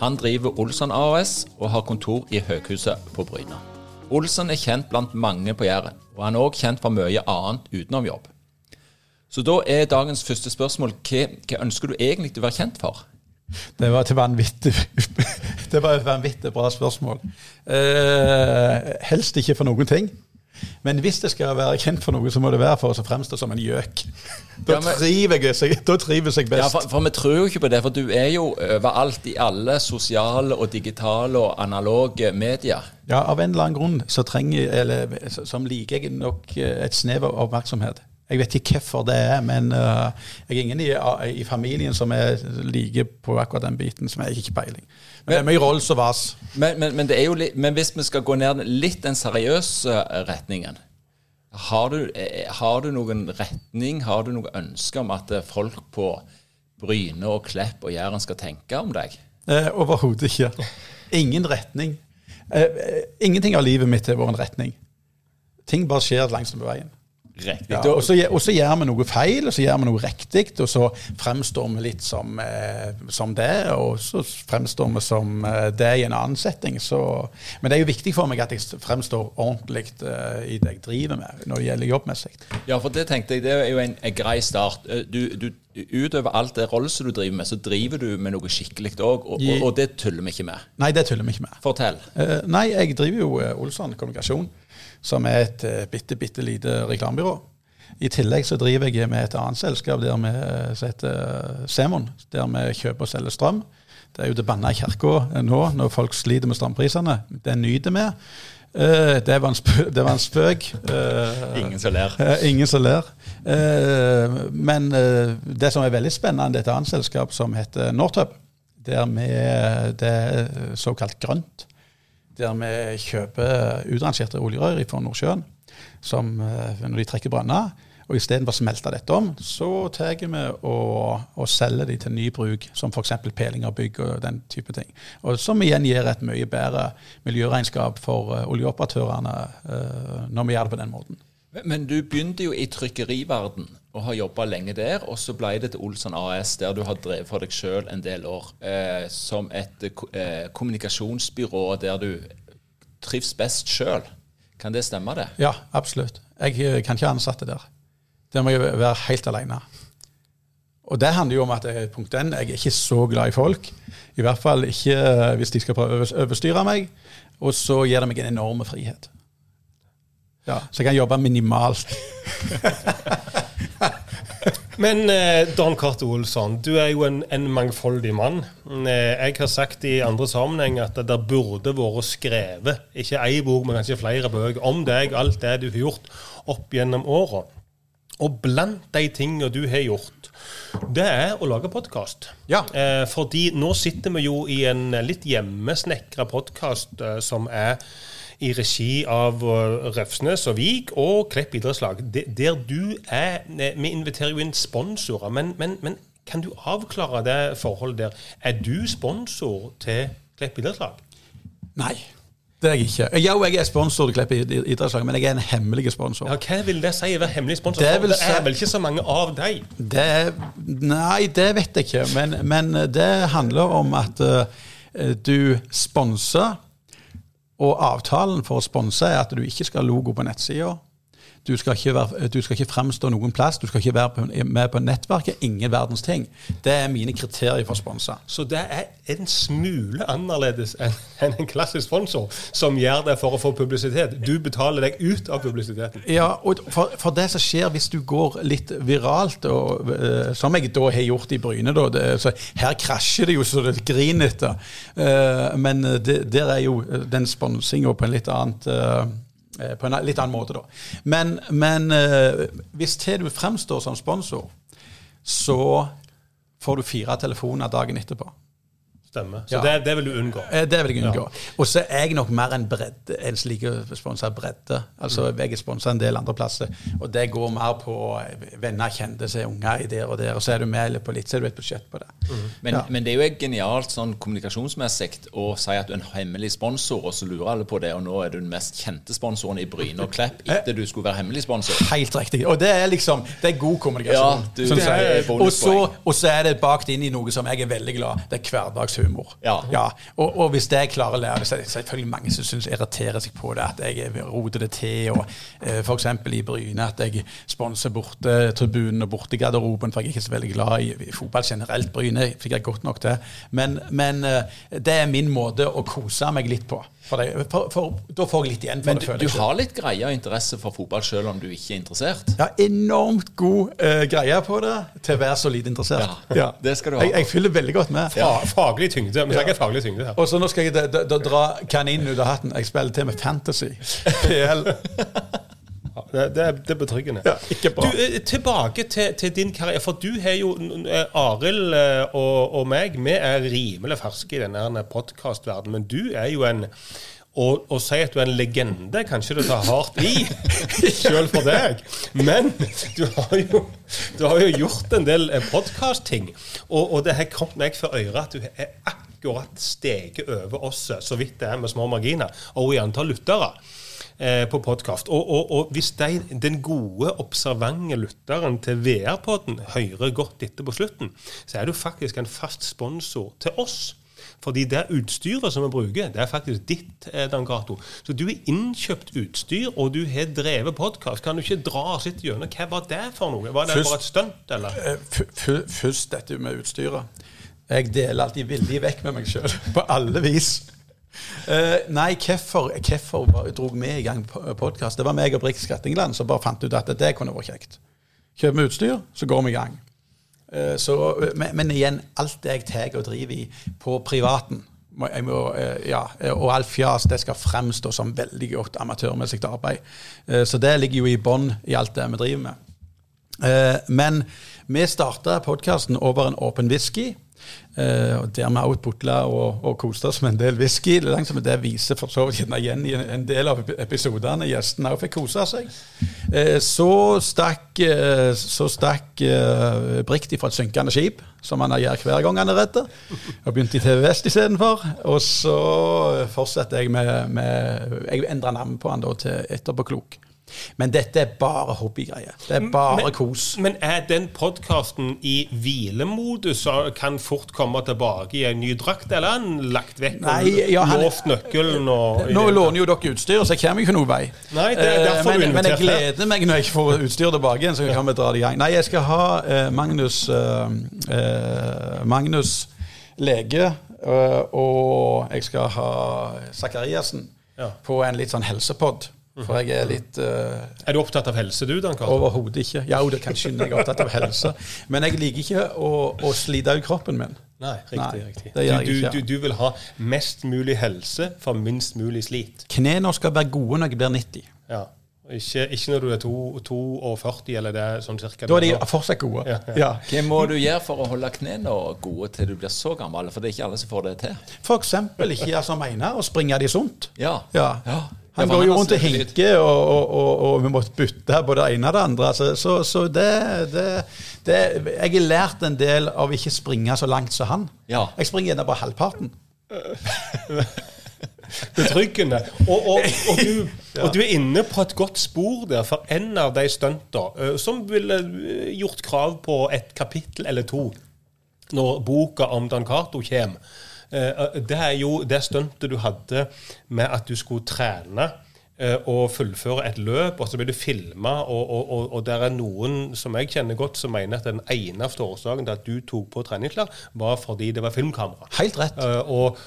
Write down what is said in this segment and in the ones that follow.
Han driver Olsson AS og har kontor i Høghuset på Bryna. Olsson er kjent blant mange på Jæren, og han er òg kjent for mye annet utenom jobb. Så da er dagens første spørsmål hva, hva ønsker du egentlig å være kjent for? Det var et vanvittig, det var et vanvittig bra spørsmål. Eh, helst ikke for noen ting. Men hvis det skal være kjent for noe, så må det være for å fremstå som en gjøk. Da, Ja, trives jeg, da trives jeg best. Ja, for, for vi tror jo ikke på det, for du er jo overalt i alle sosiale og digitale og analoge medier. Ja, Av en eller annen grunn så trenger, eller, som liker jeg nok eh, et snev av oppmerksomhet. Jeg vet ikke hvorfor det er, men uh, jeg er ingen i, i familien som er like på akkurat den biten, som jeg ikke peiling. Men det er mye Rolls og Vas. Men, men, men, det er jo litt, men hvis vi skal gå ned litt den seriøse retningen har du, eh, har du noen retning, har du noe ønske om at eh, folk på Bryne og Klepp og Jæren skal tenke om deg? Eh, Overhodet ikke. Ingen retning. Eh, eh, ingenting av livet mitt har vært en retning. Ting bare skjer langs med veien. Riktig. Ja, og, så, gjør- vi noe feil, og så gjør vi noe riktig, og så fremstår vi litt som, eh, som det, og så fremstår vi som eh, det i en annen setting. Så, men det er jo viktig for meg at jeg fremstår ordentlig eh, i det jeg driver med, når det gjelder jobbmessig. Ja, for det tenkte jeg, det er jo en, en grei start. Eh, Du, du, utover alt det rollet du driver med, så driver du med noe skikkelig òg, og, og, og det tuller vi ikke med. Nei, det tuller vi ikke med. Fortell. Eh, nei, jeg driver jo eh, Olsson Kommunikasjon, som er et uh, bitte, bitte lite reklamebyrå. I tillegg så driver jeg med et annet selskap der vi, eh, som heter eh, Semon, der vi kjøper og selger strøm. Det er jo det banna i kirka eh, nå, når folk sliter med strømprisene. Det nyter vi. Eh, det, var en spøk. det var en spøk. Eh, Ingen som ler. Eh, ingen som ler. Eh, men eh, det som er veldig spennende, det er et annet selskap som heter Northub. Der vi, det er såkalt grønt. Der vi kjøper utrangerte oljerør fra Nordsjøen som, eh, når de trekker brønner. Og istedenfor å smelte dette om, så tar vi og, og selger de til ny bruk, som f.eks. peling av bygg og den type ting. Og Som igjen gir et mye bedre miljøregnskap for eh, oljeoperatørene eh, når vi gjør det på den måten. Men, du begynte jo i trykkeriverden og har jobba lenge der, og så ble det til Olsson AS, der du har drevet for deg sjøl en del år, eh, som et eh, eh, kommunikasjonsbyrå der du trives best sjøl. Kan det stemme, det? Ja, absolutt. Jeg eh, kan ikke ansatte der. Der må jeg være helt alene. Og det handler jo om at jeg, punkt én, jeg er ikke så glad i folk. I hvert fall ikke eh, hvis de skal prøve å overstyre meg. Og så gir det meg en enorm frihet. Ja, Så jeg kan jobbe minimalt. Men eh, Dan Cato Olsson, du er jo en, en mangfoldig mann. Eh, jeg har sagt i andre sammenheng at det der burde vært skrevet, ikke ei bok, men kanskje flere bøker, om deg, alt det du har gjort opp gjennom åra. Og blant de tingene du har gjort, det er å lage podkast. Ja. Eh, fordi nå sitter vi jo i en litt hjemmesnekra podkast eh, som er i regi av Røfsnes og Vik og Klepp idrettslag. Der du er eh, Vi inviterer jo inn sponsorer, men, men, men kan du avklare det forholdet der? Er du sponsor til Klepp idrettslag? Nei, det er jeg ikke. Jo, jeg er sponsor til Klepp idrettslag, men jeg er en hemmelig sponsor. Ja, hva vil det si å være hemmelig sponsor? Det det er vel ikke så mange av deg? Det, nei, det vet jeg ikke. Men, men det handler om at uh, du sponser, og avtalen for å sponse er at du ikke skal ha logo på nettsida. Du skal ikke, være, du skal ikke fremstå noen plass. Du skal ikke være på, med på nettverket. Ingen verdens ting. Det er mine kriterier for sponsa. Så det er en smule annerledes enn en klassisk sponsor, som gjør det for å få publisitet. Du betaler deg ut av publisiteten. Ja, og for, for det som skjer hvis du går litt viralt, og, eh, som jeg da har gjort i Bryne da, det, så Her krasjer det jo så det griner etter. Eh, men det, der er jo den sponsinga på en litt annet eh, eh, på en litt annen måte, da. Men, men eh, hvis til fremstår som sponsor, så får du fire telefoner dagen etterpå. Stemmer. Så Ja. det, det vil du unngå. Eh, Det vil jeg unngå. Og så er jeg nok mer en bredde, en slik sponsa bredde. Altså, Jeg er sponsa en del andre plasser, og det går mer på eh, venner, kjente seg, unger i der og der. Og så er du med på litt, så er du et budsjett på det. Men, Ja. men det er jo genialt sånn kommunikasjonsmessig å si at du er en hemmelig sponsor, og så lurer alle på det, og nå er du den mest kjente sponsoren i Bryne og Klepp etter du skulle være hemmelig sponsor. Helt riktig. Og det er liksom det er god kommunikasjon. Ja, du- det er og, så, og så er det bakt inn i noe som jeg er veldig glad Det er hverdagshumor. Ja. Og, og hvis det jeg klarer å lære det, så er det selvfølgelig mange som synes irriterer seg på det, at jeg roter det til. og eh, F.eks. i Bryne at jeg sponser bortetribunen og bortegarderoben, for jeg er ikke så veldig glad i, i fotball generelt. Bryne fikk jeg godt nok til. Men, men eh, det er min måte å kose meg litt på. For, det, for, for Da får jeg litt igjen for Men det. du, føler du jeg har litt greie og interesse for fotball selv om du ikke er interessert? Har enormt god uh, greie på det til å være så lite interessert. Ja, det skal du ha. Jeg, jeg fyller veldig godt med. Fa faglig tyngde. Vi snakker faglig tyngde her. Og så nå skal jeg da, da, da dra kaninen ut av hatten. Jeg spiller til med Fantasy. PL. Ja, det, det, er- det betryggende. Ja, ikke bra. Du, eh, tilbake til, til din karriere. For du har jo eh, Arild eh, og, og meg, vi er rimelig ferske i denne podkastverdenen. Men du er jo en å, å si at du er en legende, kanskje det tar hardt i, sjøl for deg. Men du har jo, du har jo gjort en del podkast-ting. Og, og det har kommet meg for øret at du er akkurat steget over oss, så vidt det er med små marginer, og i antall lyttere eh, på podkast. Og, og, og hvis de, den gode, observante lytteren til VR-podden hører godt etter på slutten, så er du faktisk en fast sponsor til oss. Fordi det utstyret som vi bruker, det er faktisk ditt, eh, Dan Cato. Så du har innkjøpt utstyr, og du har drevet podkast. Kan du ikke dra oss litt gjennom hva var det for noe? Var det Først- bare et stunt, eller? Eh, Først dette med utstyret. Jeg deler alltid villig vekk med meg sjøl, på alle vis. Eh, nei, hvorfor dro vi i gang podkast? Det var meg og Brix Skrettingland som bare fant ut at det kunne vært kjekt. Kjøper vi utstyr, så går vi i gang. Uh, så, men, men igjen, alt det jeg tar og driver i på privaten må, må, uh, ja, Og alt fjas det skal fremstå som veldig godt amatørmessig arbeid. Eh, så det ligger jo i bånn i alt det vi driver med. Eh, men vi starta podkasten over en åpen whisky. Og Der vi outputla og, og koste oss med en del whisky. Som det viser for så vidt igjen i en, del av episodene. Gjestene òg fikk kose seg. Uh, så stakk, uh, så stakk uh, Brikt fra et synkende skip, som han gjør hver gang han er redd. Og begynte i TV Vest istedenfor. Og så fortsetter jeg med, med Jeg endra navnet på han da til Etterpåklok. Men dette er bare hobbygreier. Det er bare Men- kos. Men er den podkasten i hvilemodus og kan fort komme tilbake i en ny drakt, eller er den lagt vekk Nei, ja, han- låst nøkkelen? Og, Nå låner jo dere utstyr, så jeg kommer ikke noen vei. Nei, det er Eh, derfor du men, men jeg gleder meg når jeg får utstyr tilbake igjen, så kan vi dra det i gang. Nei, jeg skal ha eh, Magnus eh, eh, Magnus lege, eh, og jeg skal ha Sakariassen Ja. på en litt sånn helsepod. For jeg er litt uh, Er du opptatt av helse, du, Dan? Overhodet ikke. Ja, det kan skynde jeg er opptatt av helse. Men jeg liker ikke å, å slite ut kroppen min. Nei, riktig. Nei, riktig. det gjør Du, jeg du, ikke. du, du vil ha mest mulig helse for minst mulig slit. Knærne skal være gode når jeg blir 90. Ja. Ikke, ikke når du er 42, eller det er sånn cirka. Da er de fortsatt gode. Ja, ja. Ja. Hva må du gjøre for å holde knærne gode til du blir så gammel? For det er ikke alle som får det til. Eksempel ikke gjøre som Einar og springe de sunt. Ja. Ja. Ja. Han går jo rundt og hinker, og, og, og, og vi måtte bytte på det ene og det andre. Så, så så det, det, det Jeg har lært en del av ikke springe så langt som han. Ja. Jeg springer gjerne bare halvparten. Betryggende. Og, du, og du er inne på et godt spor der, for en av de stunta som ville gjort krav på et kapittel eller to når boka om Dan Cato kommer, det er jo det stuntet du hadde med at du skulle trene eh, og fullføre et løp, og så blir du filma, og, og, og, og der er noen som jeg kjenner godt, som mener at den eneste årsaken til at du tok på treningsklær, var fordi det var filmkamera. Helt rett. Eh, og,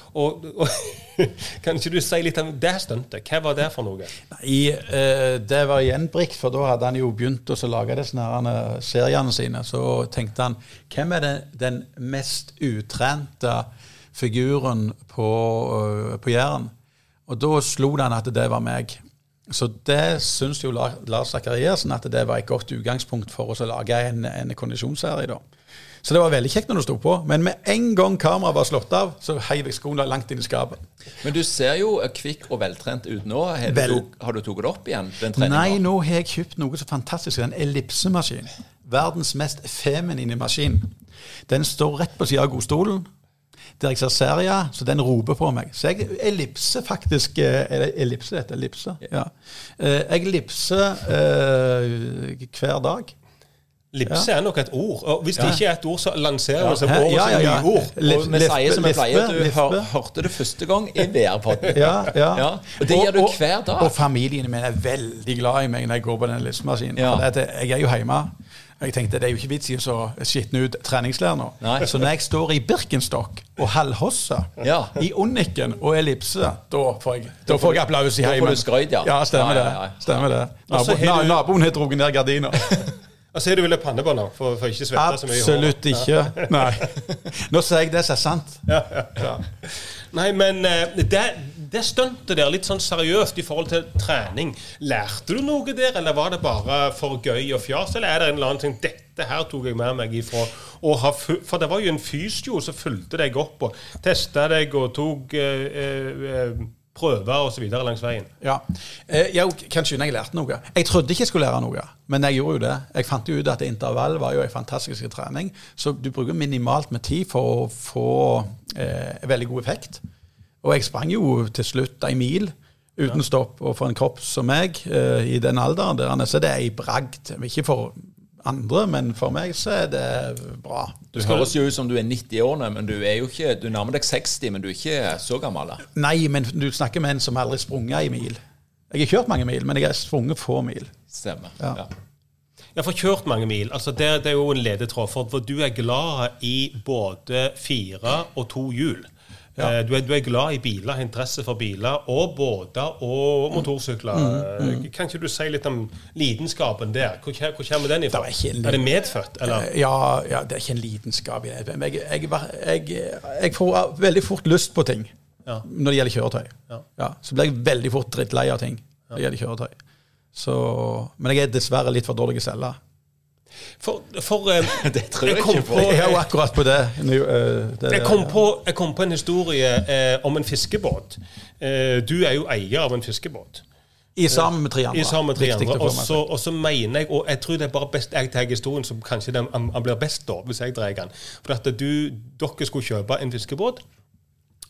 Kan ikke du si litt om det stuntet? Hva var det for noe? Nei, uh, det var gjenbrikt, for da hadde han jo begynt å lage disse eh, seriene sine. Så tenkte han hvem er den, den mest utrente figuren på, øh, på Jæren? Og da slo den at det var meg. Så det syns jo Lars Zakariassen at det var et godt utgangspunkt for oss å lage en, en kondisjonsserie. da. Så det var veldig kjekt når det sto på. Men med en gang kameraet var slått av, så heiv jeg skoene langt inn i skapet. Men du ser jo eh, kvikk og veltrent ut nå. Har du, Vel- har du tatt det opp igjen? den treningen? Nei, nå har jeg kjøpt noe så fantastisk. En ellipsemaskin. Verdens mest feminine maskin. Den står rett på siden av godstolen. Der jeg ser serier, så den roper på meg. Så jeg ellipser faktisk eh, Er det ellipse dette? Ellipse? Ja. Eh, Jeg ellipser eh, hver dag. Lipse er nok et ord. Og hvis det Ja. ikke er et ord, så lanserer vi som på Ja, ja, ja. nye ord. Lip- Og vi sier som vi pleier, du har hør, hørte det første gang i VR-podden. Ja, ja. Ja, og det gjør du hver dag. Og familien min er veldig glad i meg når jeg går på den lipsemaskinen. Ja. For jeg er jo hjemme. Jeg tenkte det er jo ikke vits i å så skitne ut treningsklær nå. Nei. Så når jeg står i Birkenstock og halvhosse Ja. i Onniken og ellipse, da får jeg, da får jeg applaus i heimen. Da får du skryt, ja. Ja, stemmer Ja, ja, ja. det. Stemmer det. Nabo, na, naboen har dratt ned gardina. Og så har du vel pannebånd for, for ikke å svette så mye. Absolutt ikke. Nei. Nå sier jeg det som er sant. Ja. Nei, men eh, det, det stuntet der, litt sånn seriøst i forhold til trening, lærte du noe der, eller var det bare for gøy og fjas, eller er det en eller annen ting Dette her tok jeg med meg ifra å ha For det var jo en fysio som fulgte deg opp og testa deg og tok eh, eh, eh, prøver osv. langs veien. Ja. Eh, Jeg kan skynde jeg lærte noe. Jeg trodde ikke jeg skulle lære noe, men jeg gjorde jo det. Jeg fant jo ut at intervall var jo en fantastisk trening, så du bruker minimalt med tid for å få eh, veldig god effekt. Og jeg sprang jo til slutt ei mil uten stopp, og for en kropp som meg uh, i den alderen der, så er det ei bragd. Ikke for andre, men for meg så er det bra. Du høres jo ut som du er 90 år men du er jo ikke, du nærmer deg 60, men du er ikke så gammel. da. Nei, men du snakker med en som aldri har sprunget ei mil. Jeg har kjørt mange mil, men jeg har sprunget få mil. Stemmer. Ja. Ja. Jeg for kjørt mange mil. altså Det, det er jo en ledetråd. For, for du er glad i både fire og to hjul. Ja. Eh, Du, er, du er glad i biler, interesse for biler og båter og motorsykler. Mm, mm. Kan ikke du si litt om lidenskapen der? Hvor, hvor kommer den ifra? Det er en- Er det medfødt, eller? Eh, Ja, ja, det er ikke en lidenskap i det. Men jeg, jeg, jeg, får veldig fort lyst på ting Ja. når det gjelder kjøretøy. Ja. så blir jeg veldig fort drittlei av ting når det gjelder kjøretøy. Så, men jeg er dessverre litt for dårlig å selge. For, for eh, Det tror jeg jeg ikke på. på Jeg er jo akkurat på det. Nå, eh, det jeg kom, på, jeg kom på en historie eh, om en fiskebåt. Eh, du er jo eier av en fiskebåt. I sammen med tre andre. I sammen med tre andre. Og så, mener jeg, og jeg tror det er bare best jeg tar historien som kanskje den, han blir best da, hvis jeg dreier den. For at du, dere skulle kjøpe en fiskebåt,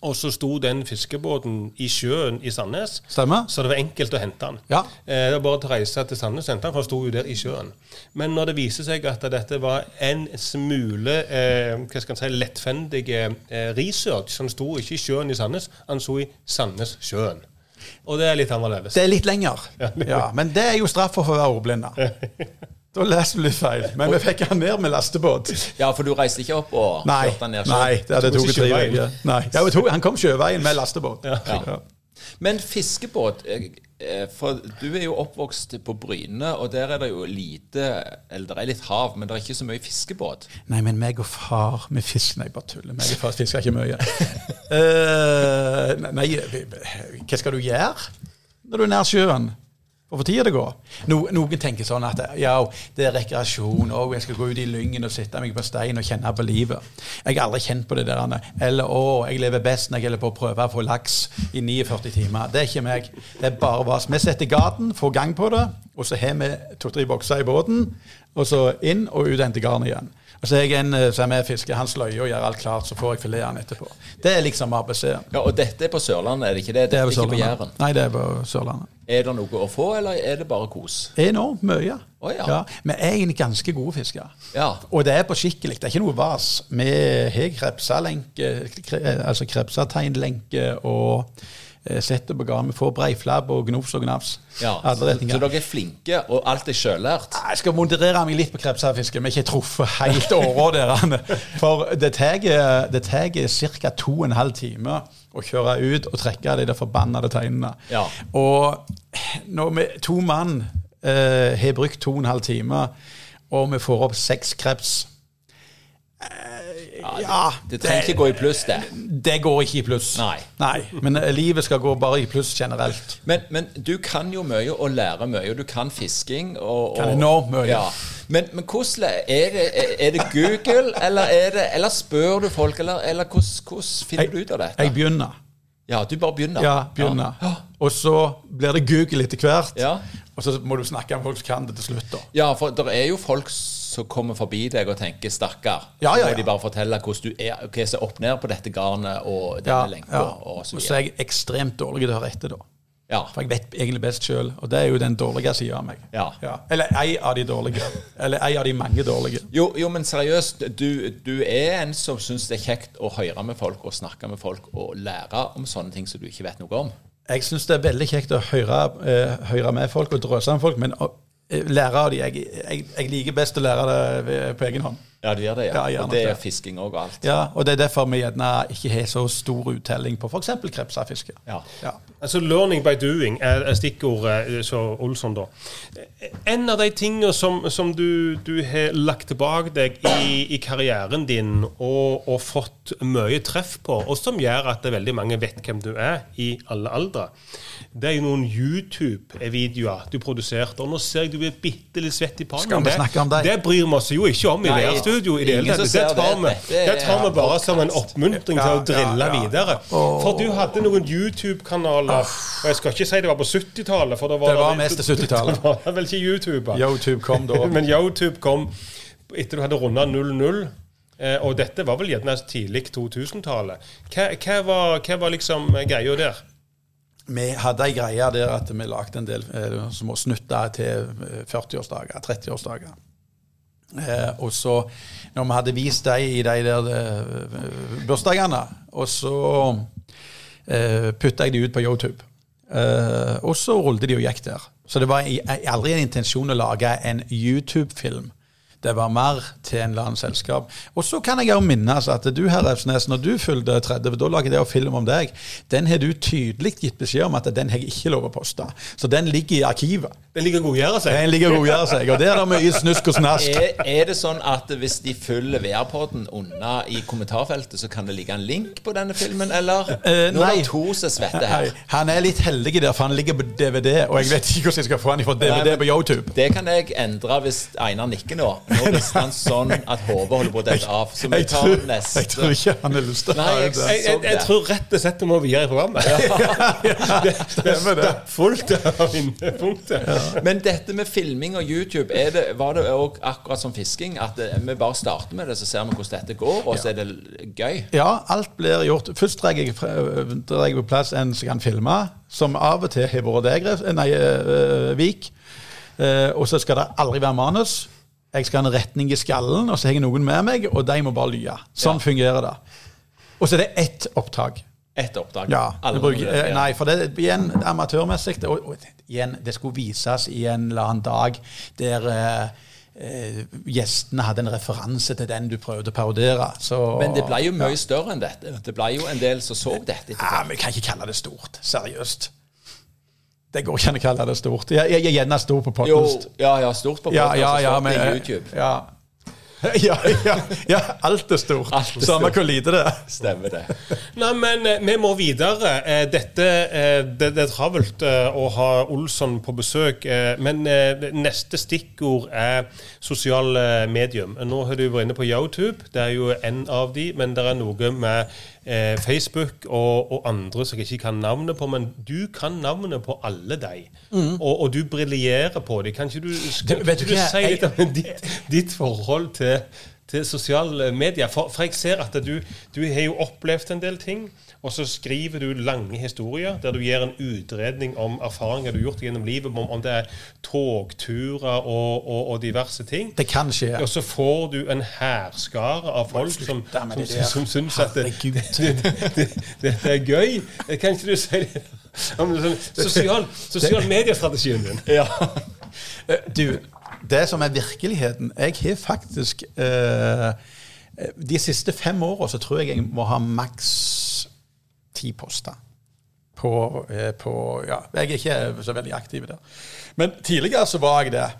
og så sto den fiskebåten i sjøen i Sandnes. Stemmer? Så det var enkelt å hente den. Ja. Eh, det var bare å reise til Sandnes og hente den, for den sto jo der i sjøen. Men når det viser seg at dette var en smule eh, hva skal man si, lettfendig eh, research, som sto ikke i sjøen i Sandnes, han sto i Sandnessjøen. Og det er litt annerledes. Det er litt lenger. Ja, men det er jo straff for å være ordblinde. Da leste du litt feil. Men vi fikk han ned med lastebåt. Ja, for du reiste ikke opp og Nei, kjørte han ned selv? nei det hadde Tok tatt tre uker. Nei, ja, tok- Han kom sjøveien med lastebåt. Ja. Ja. Men fiskebåt eh, eh, For du er jo oppvokst på Bryne, og der er det jo lite Eller det er litt hav, men det er ikke så mye fiskebåt. Nei, men meg og far med fisk Nei, bare tuller. Meg og far fisker ikke mye. uh, nei, hva skal du gjøre når du er nær sjøen? For for tida det går. No, noen tenker sånn at ja, det er rekreasjon, og jeg skal gå ut i lyngen og sitte meg på stein og kjenne på livet. Jeg har aldri kjent på det der. Eller å, jeg lever best når jeg holder på å prøve å få laks i 49 timer. Det er ikke meg. Det er bare vas. Vi setter garden, får gang på det, og så har vi to-tre bokser i båten, og så inn og ut og hente garn igjen. Og jeg er en eh, som er fisker, han sløyer og gjør alt klart, så får jeg fileten etterpå. Det er liksom ABC-en. Ja, Og dette er på Sørlandet, er det ikke det? Det Dette er er på ikke på. Jæren. Nei, det er på Sørlandet. Er det noe å få, eller er det bare kos? Enormt mye. Oh, ja. Vi er egentlig ganske gode fiskere. Ja. Og det er på skikkelig. Det er ikke noe vas. Vi har krepsalenke, kre, altså og eh, gang. Vi får breiflabb og gnofs og gnafs. Ja, så, så dere er flinke, og alt er sjølært? Jeg skal moderere meg litt på krepshafiske, men ikke truffet helt åra der. For det tar ca. to og en halv time å kjøre ut og trekke de der forbannede teinene. Ja. Og når vi to mann eh, har brukt to og en halv time, og vi får opp seks kreps Ja, Det trenger ikke gå i pluss, det. det går ikke i pluss. Nei. Men eh, livet skal gå bare i pluss generelt. Men, men du kan jo mye og lærer mye, og du kan fisking. Og, og, Kan enormt mye. Ja. Men, men hvordan er det, er det Google, eller, er det, eller spør du folk, eller, eller hvordan, hvordan finner du ut av dette? Jeg begynner. Ja, du bare begynner. Ja, begynner. Og så blir det Google etter hvert. Ja. Og så må du snakke med folk som kan det til slutt. da. Ja, for det er jo folk som kommer forbi deg og tenker 'stakkar'. Ja, ja, Så ja. må de bare fortelle hvordan du er, hva som er opp ned på dette garnet og denne Ja, lenka. ja. og så Og så er jeg ekstremt dårlig til å høre etter, da. Ja. For jeg vet egentlig best sjøl, og det er jo den dårlige sida av meg. Ja. Eller ei av de dårlige. Eller ei av de mange dårlige. Jo, jo, men seriøst, du, du er en som syns det er kjekt å høre med folk og snakke med folk og lære om sånne ting som du ikke vet noe om. Jeg syns det er veldig kjekt å høre, eh, høre med folk og drøse med folk, men lære av de, jeg, jeg, jeg liker best å lære det på egen hånd. Ja, du gjør det, ja. Ja, og det er fisking òg og alt. Ja, Og det er derfor vi gjerne ikke har så stor uttelling på f.eks. krepsafiske. Ja. Ja. Altså 'learning by doing' er stikkordet eh, så Olsson, da. En av de tingene som, som du, du har lagt tilbake deg i, i karrieren din og, og fått mye treff på, og som gjør at veldig mange vet hvem du er i alle aldre, det er jo noen YouTube-videoer du produserte. Og nå ser jeg du er bitte litt svett i pannen. Skal vi snakke om deg? Det bryr vi oss jo ikke om i Nei, VR-studio. i det hele tatt. Det tar vi det tar vi bare som en oppmuntring til å drille videre. For du hadde noen YouTube-kanaler, og jeg skal ikke si det var på 70-tallet, for da var Det var mest til 70-tallet. Det var vel ikke YouTube. YouTube kom da. Men YouTube kom etter du hadde runda 0-0. eh, Og dette var vel gjerne tidlig 2000-tallet. Hva, hva, hva var liksom greia der? Vi hadde ei greie der at vi lagde en del eh, små snutter til eh, 40-årsdager, 30-årsdager. Eh, og så, når vi hadde vist dem i de der eh, bursdagene, og så eh, putta jeg de ut på YouTube. Eh, og så rullet de og gikk der. Så det var aldri en intensjon å lage en YouTube-film. Det var mer til en eller annen selskap. Og så kan jeg jo minnes at du herr Refsnes, når du fylte 30, da laget jeg film om deg. Den har du tydelig gitt beskjed om at den har jeg ikke lov å poste. Så den ligger i arkivet. Den ligger å godgjøre seg. Den ligger og godgjør seg, og der er det mye snusk og snask. Er, er det sånn at hvis de følger VR-podden unna i kommentarfeltet, så kan det ligge en link på denne filmen, eller? Eh, Nå er det to som svetter her. Nei, Han er litt heldig der, for han ligger på DVD, og jeg vet ikke hvordan jeg skal få han fra DVD Nei, men- på YouTube. Det kan jeg endre hvis Einar nikker nå. Nå rister han sånn at hodet holder på å dette av. Så vi Jeg tar tror, neste. jeg tror ikke han har lyst til å ha det. Jeg, jeg, jeg tror rett og slett det må videre i programmet. det, det er stappfullt av ja. Men dette med filming og YouTube, er det, var det òg akkurat som fisking? At det, vi bare starter med det, så ser vi hvordan dette går, og så er det gøy? Ja, alt blir gjort. Først drar jeg, drar jeg på plass en som kan filme, som av og til har vært deg, nei, Vik. Eh, og så skal det aldri være manus. Jeg skal ha en retning i skallen, og så har jeg noen med meg, og de må bare lye. Sånn Ja. fungerer det. Og så er det ett opptak. Ett opptak. Ja, bruker, det, ja. Nei, for det er igjen amatørmessig. Og, og igjen, det skulle vises i en eller annen dag der eh, eh, gjestene hadde en referanse til den du prøvde å parodere. Så, Men det ble jo mye større enn dette. Det ble jo en del som så dette ja, men Vi kan ikke kalle det stort. Seriøst. Det går ikke an å kalle det stort. Jeg, jeg er gjerne stor på Jo, podkast. ja, ja, stort på Ja, podcast, ja, og ja, stort men, i YouTube. ja. ja, ja, ja, alt er stort. Alt er Samme hvor lite det er. Stemmer det. Nei, men eh, vi må videre. Eh, Dette, eh, det, det er travelt å ha Olsson på besøk. Men neste stikkord er sosiale medium. Nå har du vært inne på YouTube. Det er jo en av de, men det er noe med Facebook og, og andre som jeg ikke kan navnet på. Men du kan navnet på alle de. Og, og du briljerer på dem. Kan ikke du, skal, det, kan du du si litt om ditt, ditt forhold til til sosiale medier. For, for jeg ser at du, du har jo opplevd en del ting, og så skriver du lange historier der du gir en utredning om erfaringer du har gjort gjennom livet, om, om det er togturer og, og, og diverse ting. Det kan skje. Og så får du en hærskare av folk som, som, som, som, syns at det, det, det, det, er gøy. Kan ikke du si det? Sånn, Sosial, sosial mediestrategien din. Ja. Eh, Du, det som er virkeligheten Jeg har faktisk eh, De siste fem åra så tror jeg jeg må ha maks ti poster. På, eh, på Ja, jeg er ikke så veldig aktiv der. Men tidligere så var jeg det.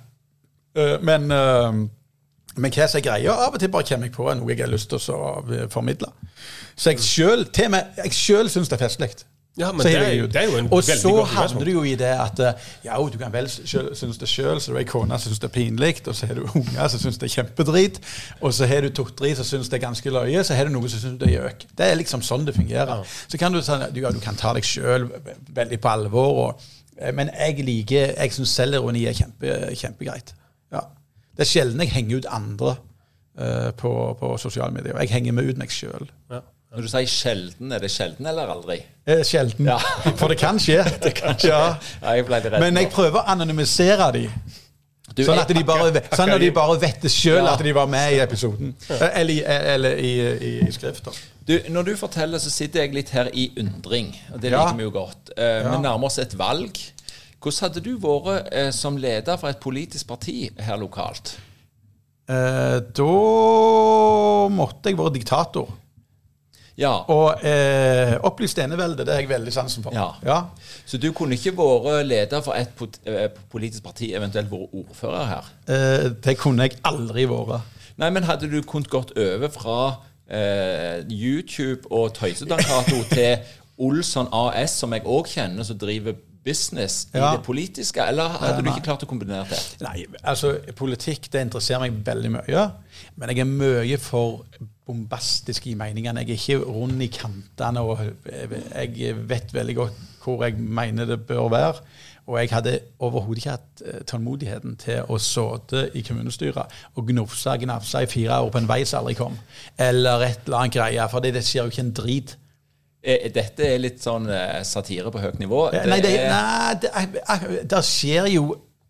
Eh, men eh, men hva som er greia, av og til bare kommer jeg på noe jeg har lyst til å eh, formidle. Så jeg sjøl, syns det er festlig. Ja, men Så det er jo- det er jo en Og veldig så godt handler utgangspunkt. det jo i det at eh, ja, du kan vel synes det sjøl, så du har ei kone som syns det er pinlig, og så har du unger som syns det er kjempedrit, og så har du to-tre som syns det er ganske løye, så har du noen som syns det er gjøk. Det er liksom sånn det fungerer. Så kan du, ja, du kan ta deg sjøl veldig på alvor, og, eh, men jeg liker Jeg syns selvironi er kjempe, kjempegreit. Ja. Det er sjelden jeg henger ut andre uh, på, på sosiale medier. Jeg henger meg ut meg sjøl. Ja. Når du sier sjelden, er det sjelden eller aldri? Eh, Sjelden. Ja. For det kan skje. det kan skje. Ja. Ja, jeg redd. Men jeg prøver å anonymisere de. Du, Sånn at de bare, sånn at de bare vet det sjøl at de var med i episoden. Eh, Eller, i- eller i, i, i skrift. Du, når du forteller, så sitter jeg litt her i undring, og det liker vi jo godt. Eh, Vi nærmer oss et valg. Hvordan hadde du vært eh, som leder for et politisk parti her lokalt? Eh, da måtte jeg være diktator. Ja, Og eh, opplyst enevelde, det har jeg veldig sansen for. Ja. Ja. Så du kunne ikke vært leder for et eh, politisk parti, eventuelt vært ordfører her? Eh, det kunne jeg aldri vært. Nei, men hadde du kunnet gått over fra eh, YouTube og Tøysedankato til Olsson AS, som jeg òg kjenner, som driver business i Ja. det politiske, eller hadde du ikke klart å kombinere det? Nei, altså Politikk det interesserer meg veldig mye. Men jeg er mye for bombastisk i meningene. Jeg er ikke rund i kantene. og Jeg vet veldig godt hvor jeg mener det bør være. Og jeg hadde overhodet ikke hatt eh, tålmodigheten til å sitte i kommunestyret og gnufse og gnafse i fire år på en vei som aldri kom. Eller et eller annet greie. For det, det skjer jo ikke en drit. Eh, Dette er litt sånn eh, satire på høyt nivå. Nei, det, nei det, det skjer jo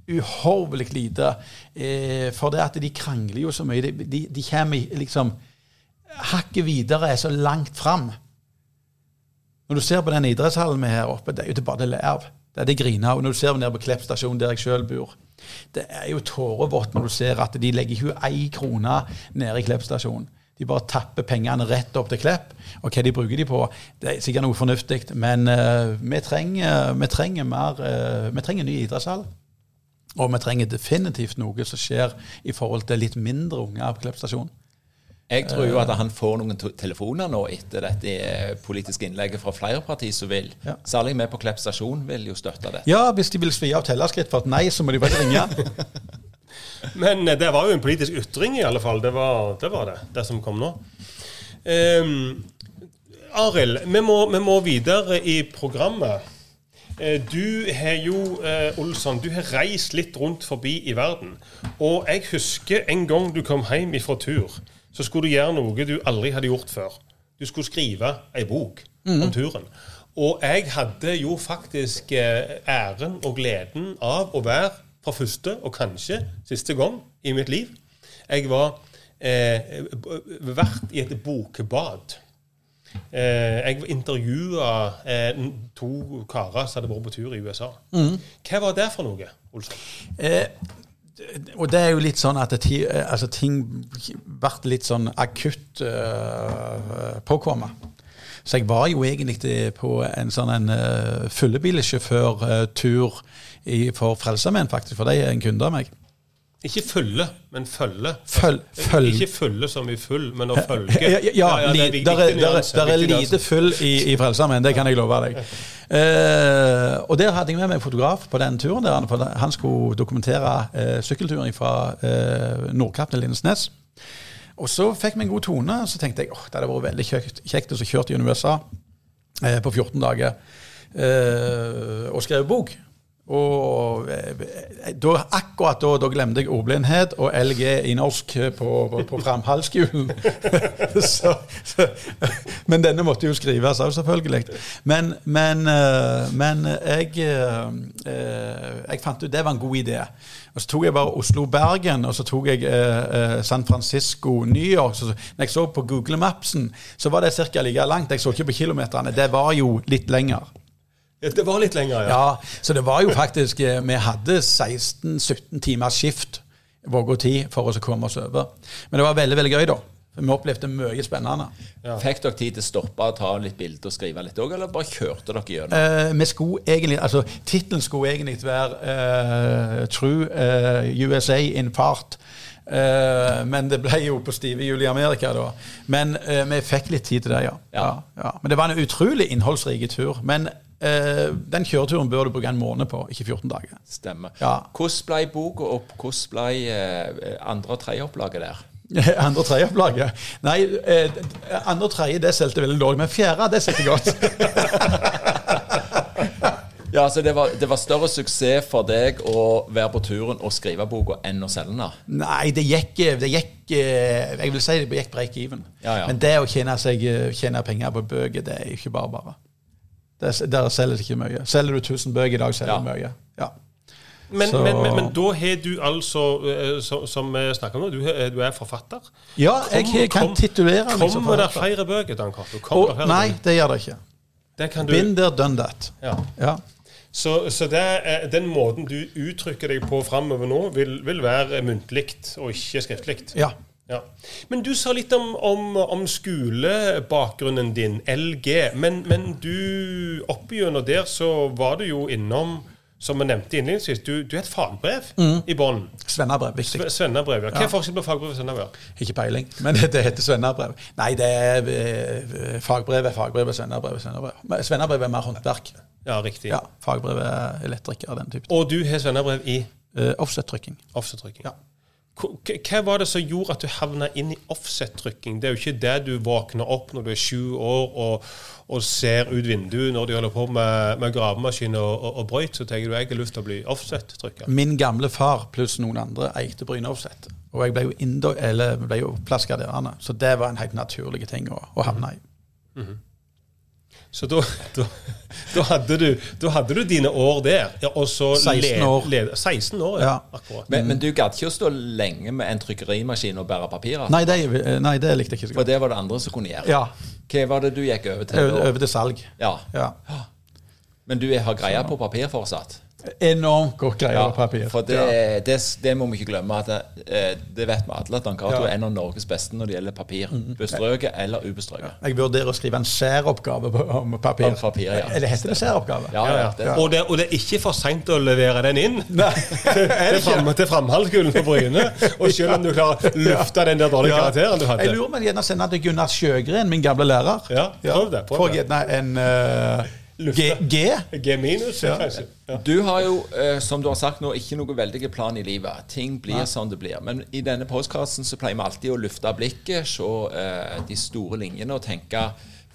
uhorvelig lite. Eh, for det at de krangler jo så mye. De, de, de kommer liksom Hakket videre er så langt fram. Når du ser på den idrettshallen vi her oppe, det er jo til bare det lerv. Det er det griner av. Når du ser nede på Klepp stasjon, der jeg sjøl bor, det er jo tårevått når du ser at de legger ikke ei krone nede i Klepp stasjon. De bare tapper pengene rett opp til Klepp. Og hva de bruker de på, det er sikkert noe fornuftig, men uh, vi, trenger, vi trenger mer uh, Vi trenger ny idrettshall. Og vi trenger definitivt noe som skjer i forhold til litt mindre unger på Klepp stasjon. Jeg tror jo at han får noen telefoner nå etter dette eh, politiske innlegget fra flere partier som vil. Ja. Særlig vi på Klepp stasjon vil jo støtte det. Ja, hvis de vil svi av tellerskritt for et nei, så må de bare ringe. Men eh, det var jo en politisk ytring, i alle fall. Det var det, var det, det som kom nå. Um, Arild, vi, vi må videre i programmet. Eh, Du har jo, eh, Olsson, du har reist litt rundt forbi i verden. Og jeg husker en gang du kom hjem fra tur, så skulle du gjøre noe du aldri hadde gjort før. Du skulle skrive ei bok om turen. Og jeg hadde jo faktisk eh, æren og gleden av å være fra første og kanskje siste gang i mitt liv. Jeg var eh, vært i et bokbad. Eh, jeg intervjua eh, to karer som hadde vært på tur i USA. Hva var det for noe, Olsson? Eh, og det er jo litt sånn at det, eh, altså, ting ble litt sånn akutt uh, påkommet. Så jeg var jo egentlig på en sånn en uh, fullebilsjåførtur i- for Frelsesarmeen, faktisk. For de er en kunde av meg. Ikke følge, men følge. Føl, følg. Ikke følge som i full, men å følge. Ja, ja, ja, det er viktig der er, der, er- der er lite full i, i Frelsesarmeen, det kan jeg love deg. Eh, og der hadde jeg med meg fotograf på den turen. der, for Han skulle dokumentere eh, sykkelturen fra eh, Nordkapp til Lindesnes. Og så fikk vi en god tone, så tenkte jeg åh, det hadde vært veldig kjekt, kjekt å kjøre til USA eh, på 14 dager eh, og skrive bok. Og eh, da, akkurat da, da glemte jeg ordblindhet og LG i norsk på, på, på så, men denne måtte jo skrives av, selvfølgelig. Men, men, eh, men jeg, eh, jeg fant ut det var en god idé. Og Så tok jeg bare Oslo-Bergen, og så tok jeg eh, San Francisco-New York. Så, når jeg så på Google Mapsen, så var det ca. like langt. Jeg så ikke på kilometerne. Det var jo litt lenger. Ja, det var litt lenger, ja. Ja, så det var jo faktisk eh, Vi hadde 16-17 timers skift vågå tid for oss å komme oss over. Men det var veldig veldig gøy, da. Vi opplevde mye spennende. Ja. Fikk dere tid til å stoppe og ta litt bilder og skrive litt òg, eller bare kjørte dere gjennom? Eh, vi skulle egentlig, altså Tittelen skulle egentlig være eh, 'True eh, USA in part'. Eh, men det ble jo på stive hjul i Amerika, da. Men eh, vi fikk litt tid til det, ja. Ja. ja. Men det var en utrolig innholdsrik tur. Men den kjøreturen bør du bruke en måned på, ikke 14 dager. Stemmer. Ja. Hvordan ble boka, opp? hvordan ble eh, andre- og tredjeopplaget der? Andre og tredjeopplaget? Nei, eh, andre og tredje det solgte veldig dårlig, men fjerde det solgte godt. Ja, så det var, det var større suksess for deg å være på turen og skrive boka enn å selge den? Nei, det gikk, det gikk eh, Jeg vil si det gikk break even. Ja, ja. Men det å tjene, seg, eh, tjene penger på bøker, det er ikke bare bare. Der selger det ikke mye. Selger du 1000 bøker i dag, selger du mye. Ja. Men, men, men, men da har du altså, eh, som vi snakker om nå, du, er- du er forfatter. ja, jeg Kom- kan kom- titulere meg som Kommer det forfatter. flere bøker, Dan Cato? Nei, det gjør det ikke. Det kan du, Been there, done that. ja. Ja. Så, så er, den måten du uttrykker deg på framover nå, vil, vil være muntlig og ikke skriftlig. ja. Ja. Men du sa litt om, om, om skolebakgrunnen din, LG. Men, men du oppigjennom der så var du jo innom, som vi nevnte innledningsvis, du, du har et fagbrev i bånn. Svennebrev, viktig. Sve- Svennebrev. Ja. Hva er forskjellen på fagbrev og svennebrev? Ikke peiling, men det, det heter svennebrev. Nei, det er eh, fagbrev er fagbrev, og svennebrev er svennebrev. Svennebrev er mer håndverk. Ja, riktig. Ja, Fagbrev er elektriker, den type. Og du har svennebrev i Uh, Offset-trykking. offsettrykking. Ja. Hva var det som gjorde at du havna inn i offset-trykking? Det er jo ikke det du våkner opp når du er sju år og, og ser ut vinduet når de holder på med, med gravemaskin og, og, og brøyt, så tenker du jeg har lyst til å bli offset-trykker. Min gamle far pluss noen andre eide Bryne Offset. Og jeg ble jo, indo, eller ble jo plassgraderende, så det var en helt naturlig ting å, å havne i. Så da, da, da, hadde du, da hadde du dine år der. Ja, og så 16 år. led- 16 år, ja. Ja. Men, men du gadd ikke å stå lenge med en trykkerimaskin og bære papirer? Nei, det, nei, det likte jeg ikke så godt. For det var det andre som kunne gjøre? Ja, Hva var det du gikk over til over, til salg. Ja. Ja. Men du har greia på papir fortsatt? Enormt godt greie Ja, på papir. for det, Ja. det, det må vi ikke glemme. at det, eh, det vet vi alle at Dan Cato Ja. Er en av Norges beste når det gjelder papir. Bestrøket eller ubestrøket. Jeg vurderer å skrive en særoppgave på- om papir. Om papir, ja. Eller heter det særoppgave? Ja, ja, det, Og, det, og det er ikke for seint å levere den inn Nei, til, fram, til framhaldsskolen på Bryne. Og selv om du klarer å lufte den der dårlige karakteren du hadde. Jeg lurer på om jeg gjerne sender til Gunnar Sjøgren, min gamle lærer. Ja, prøv det, prøv Får det. jeg gjerne en eh, G, G? G minus, Ja. kanskje. Ja. Du har jo, eh, som du har sagt nå, ikke noe veldig plan i livet. Ting blir som det blir. Men i denne postkassen så pleier vi alltid å lufte blikket, se eh, de store linjene og tenke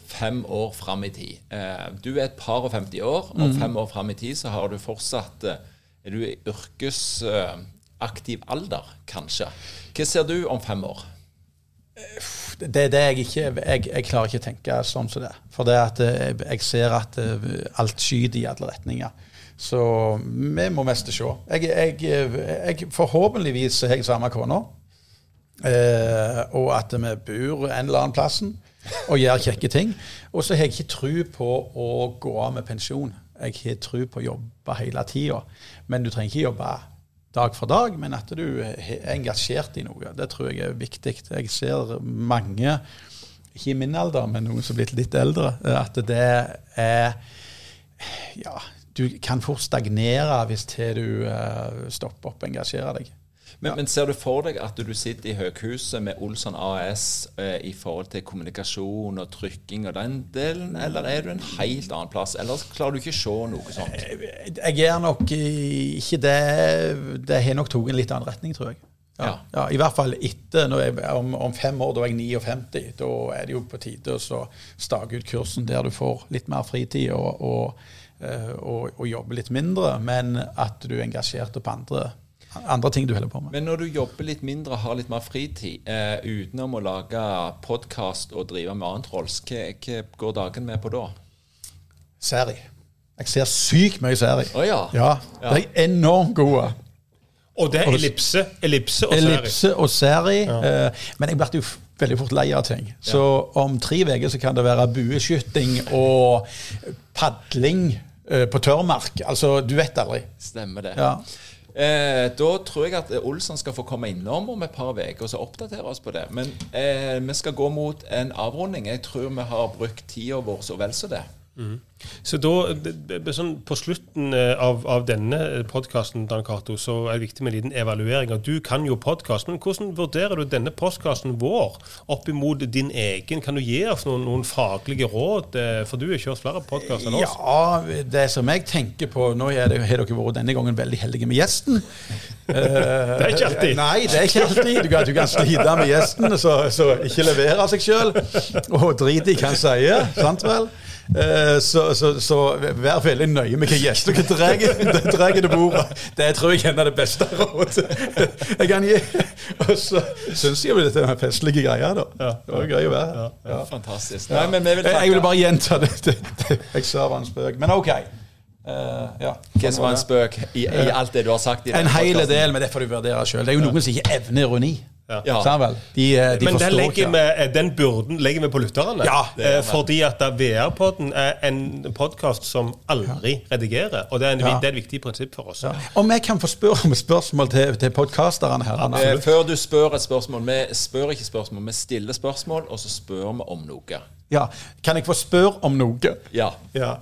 fem år fram i tid. Eh, du er et par og 50 år. Om fem år fram i tid så har du fortsatt Er du i yrkesaktiv alder, kanskje. Hva ser du om fem år? Det er det jeg ikke jeg, jeg klarer ikke å tenke sånn som det. For det at eh, jeg ser at eh, alt skyter i alle retninger. Så vi må mest se. Jeg, jeg, forhåpentligvis har jeg samme kone. Eh, og at vi bor en eller annen plassen og gjør kjekke ting. Og så har jeg ikke tro på å gå av med pensjon. Jeg har tro på å jobbe hele tida. Men du trenger ikke jobbe dag for dag, men at du er engasjert i noe. Det tror jeg er viktig. Jeg ser mange, ikke i min alder, men noen som er blitt litt eldre, at det er Ja, du kan fort stagnere hvis til du eh, stopper opp og engasjerer deg. Men, men ser du for deg at du sitter i høghuset med Olsson AS eh, i forhold til kommunikasjon og trykking og den delen, eller er du en helt annen plass? Eller klarer du ikke å se noe sånt? Jeg er nok eh, ikke det Det har nok tatt en litt annen retning, tror jeg. Ja, Ja. ja, I hvert fall etter jeg, om, om fem år, da er jeg 59. Da er det jo på tide å stake ut kursen der du får litt mer fritid og, og, eh, og, og jobber litt mindre, men at du er engasjert på andre, andre ting du holder på med. Men når du jobber litt mindre og har litt mer fritid, eh, utenom å lage podkast og drive med annet rolls, hva, hva går dagen med på da? Serie. Jeg ser sykt mye serie. Oh, ja. Ja, de er enormt gode. Og det er ellipse, ellipse og serie. Ellipse og serie. eh, men jeg ble jo veldig fort lei av ting. Så om tre uker så kan det være bueskyting og padling eh, på tørrmark. Altså, du vet aldri. Stemmer det. Ja. Eh, da tror jeg at Olsson skal få komme innom om et par uker og så oppdatere oss på det. Men eh, vi skal gå mot en avrunding. Jeg tror vi har brukt tida vår så vel som det. Så da, sånn, På slutten eh, av, av denne podkasten Dan Cato, så er det viktig med en liten evaluering. Og Du kan jo podkast, men hvordan vurderer du denne podkasten vår opp imot din egen? Kan du gi oss noen, noen faglige råd? eh, For du har kjørt flere podkaster enn oss. Ja, det som jeg tenker på Nå det, har dere vært denne gangen veldig heldige med gjesten. det er ikke alltid. Nei, det er ikke alltid. Du kan, du kan slite med gjesten så, så ikke levere seg sjøl. Og drite i hva han sier. Sant vel? Eh, Så, så, så vær veldig nøye med hva gjester dere drar- til bordet. Det tror jeg er det beste rådet jeg kan gi. Og så syns jeg jo dette er festlige greier, da. Det var gøy å være her. Ja. Fantastisk. Nei, men vi vil Jeg, jeg vil bare gjenta det. det, det jeg sa var en spøk. Men OK. Uh, ja. hva som var en spøk i, i alt det du har sagt. i En hel del, men det får du vurdere sjøl. Det er jo noen som ikke evner ironi. Ja. Vel? De, eh, de Men der forstår legger ikke. vi, eh, den burden legger vi på lytterne. Ja, det Eh, fordi at VR-podden er en podkast som aldri redigerer. Og det er, en, Ja. det er et viktig prinsipp for oss. Ja. Om jeg kan få spørre om spørsmål til, til podkasterne her? Anna? Eh, før du spør et spørsmål Vi spør ikke spørsmål, vi stiller spørsmål, og så spør vi om noe. Ja. Kan jeg få spørre om noe? Ja. Ja.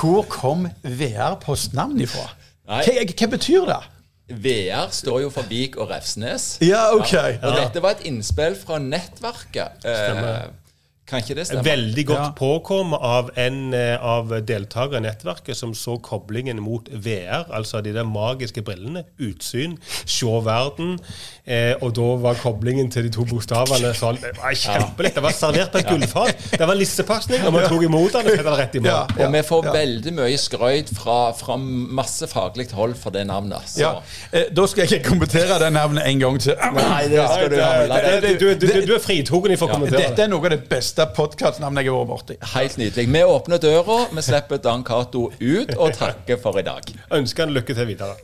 Hvor kom VR-postnavnet ifra? Hva, hva betyr det? VR står jo for Vik og Refsnes. Ja, ok. Og dette var et innspill fra nettverket. Eh, kan ikke det stemme? Veldig godt Ja. påkommet av en eh, av deltakerne i nettverket som så koblingen mot VR, altså de der magiske brillene. Utsyn, se verden. Eh, og da var koblingen til de to bokstavene sånn Det var kjempelett. Det var servert på et gullfat. Det var lissepasning! og man tok imot den og satte den rett i Ja. ja, Og vi får veldig mye skrøyt fra, fra masse faglig hold for det navnet. Så. Ja. Eh, da skal jeg ikke kommentere det navnet en gang til. Nei, det skal du ha Det- det- Du, du, du, du er fritogen i for å kommentere Dette er noe av det beste podkastnavnet jeg har vært borti. Helt nydelig. Vi åpner døra, vi slipper Dan Cato ut, og takker for i dag. Ønsker han lykke til videre.